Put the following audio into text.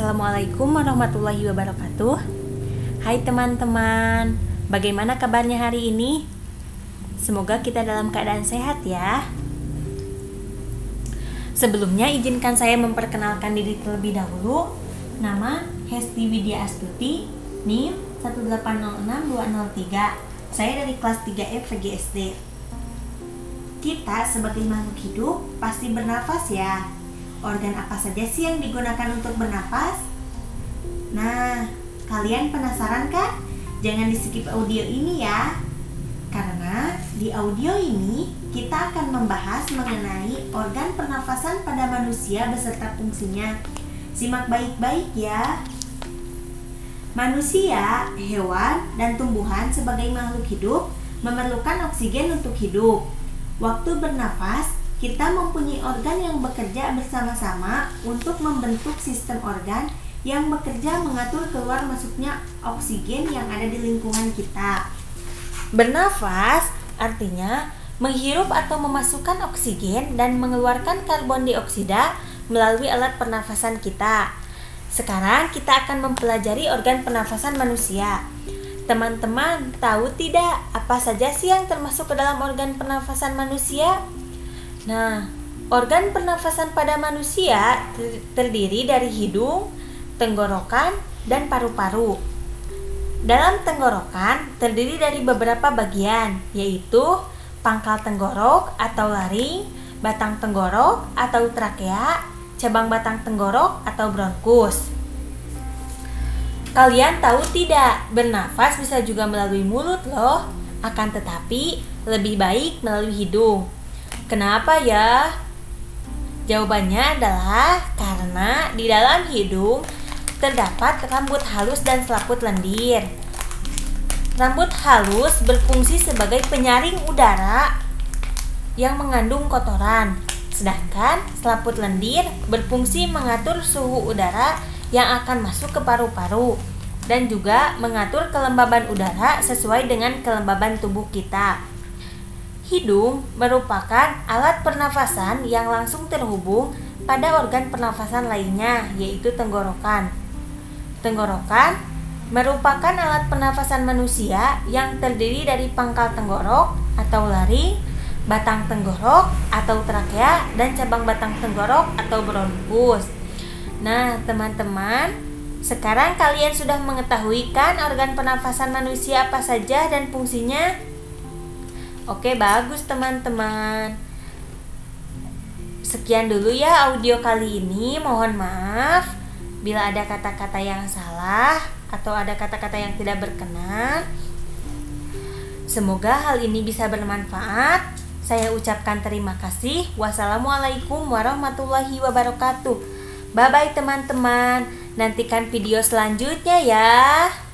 Assalamualaikum warahmatullahi wabarakatuh. Hai teman-teman, bagaimana kabarnya hari ini? Semoga kita dalam keadaan sehat ya. Sebelumnya izinkan saya memperkenalkan diri terlebih dahulu. Nama Hesti Widya Astuti, NIM 1806203. Saya dari kelas 3F VGSD. Kita sebagai makhluk hidup pasti bernafas ya Organ apa saja sih yang digunakan untuk bernapas? Nah, kalian penasaran kan? Jangan di skip audio ini ya. Karena di audio ini kita akan membahas mengenai organ pernafasan pada manusia beserta fungsinya. Simak baik-baik ya. Manusia, hewan, dan tumbuhan sebagai makhluk hidup memerlukan oksigen untuk hidup. Waktu bernafas, kita mempunyai organ yang bekerja bersama-sama untuk membentuk sistem organ yang bekerja mengatur keluar masuknya oksigen yang ada di lingkungan kita. Bernafas artinya menghirup atau memasukkan oksigen dan mengeluarkan karbon dioksida melalui alat pernafasan kita. Sekarang kita akan mempelajari organ pernafasan manusia. Teman-teman, tahu tidak apa saja sih yang termasuk ke dalam organ pernafasan manusia? Nah, organ pernafasan pada manusia terdiri dari hidung, tenggorokan, dan paru-paru. Dalam tenggorokan terdiri dari beberapa bagian, yaitu pangkal tenggorok atau laring, batang tenggorok atau trakea, cabang batang tenggorok atau bronkus. Kalian tahu tidak, bernafas bisa juga melalui mulut loh, akan tetapi lebih baik melalui hidung. Kenapa ya? Jawabannya adalah karena di dalam hidung terdapat rambut halus dan selaput lendir. Rambut halus berfungsi sebagai penyaring udara yang mengandung kotoran, sedangkan selaput lendir berfungsi mengatur suhu udara yang akan masuk ke paru-paru dan juga mengatur kelembaban udara sesuai dengan kelembaban tubuh kita. Hidung merupakan alat pernafasan yang langsung terhubung pada organ pernafasan lainnya, yaitu tenggorokan. Tenggorokan merupakan alat pernafasan manusia yang terdiri dari pangkal tenggorok atau laring, batang tenggorok atau trakea, dan cabang batang tenggorok atau bronkus. Nah, teman-teman, sekarang kalian sudah mengetahui kan organ pernafasan manusia apa saja dan fungsinya? Oke, bagus teman-teman. Sekian dulu ya audio kali ini. Mohon maaf bila ada kata-kata yang salah atau ada kata-kata yang tidak berkenan. Semoga hal ini bisa bermanfaat. Saya ucapkan terima kasih. Wassalamualaikum warahmatullahi wabarakatuh. Bye bye teman-teman. Nantikan video selanjutnya ya.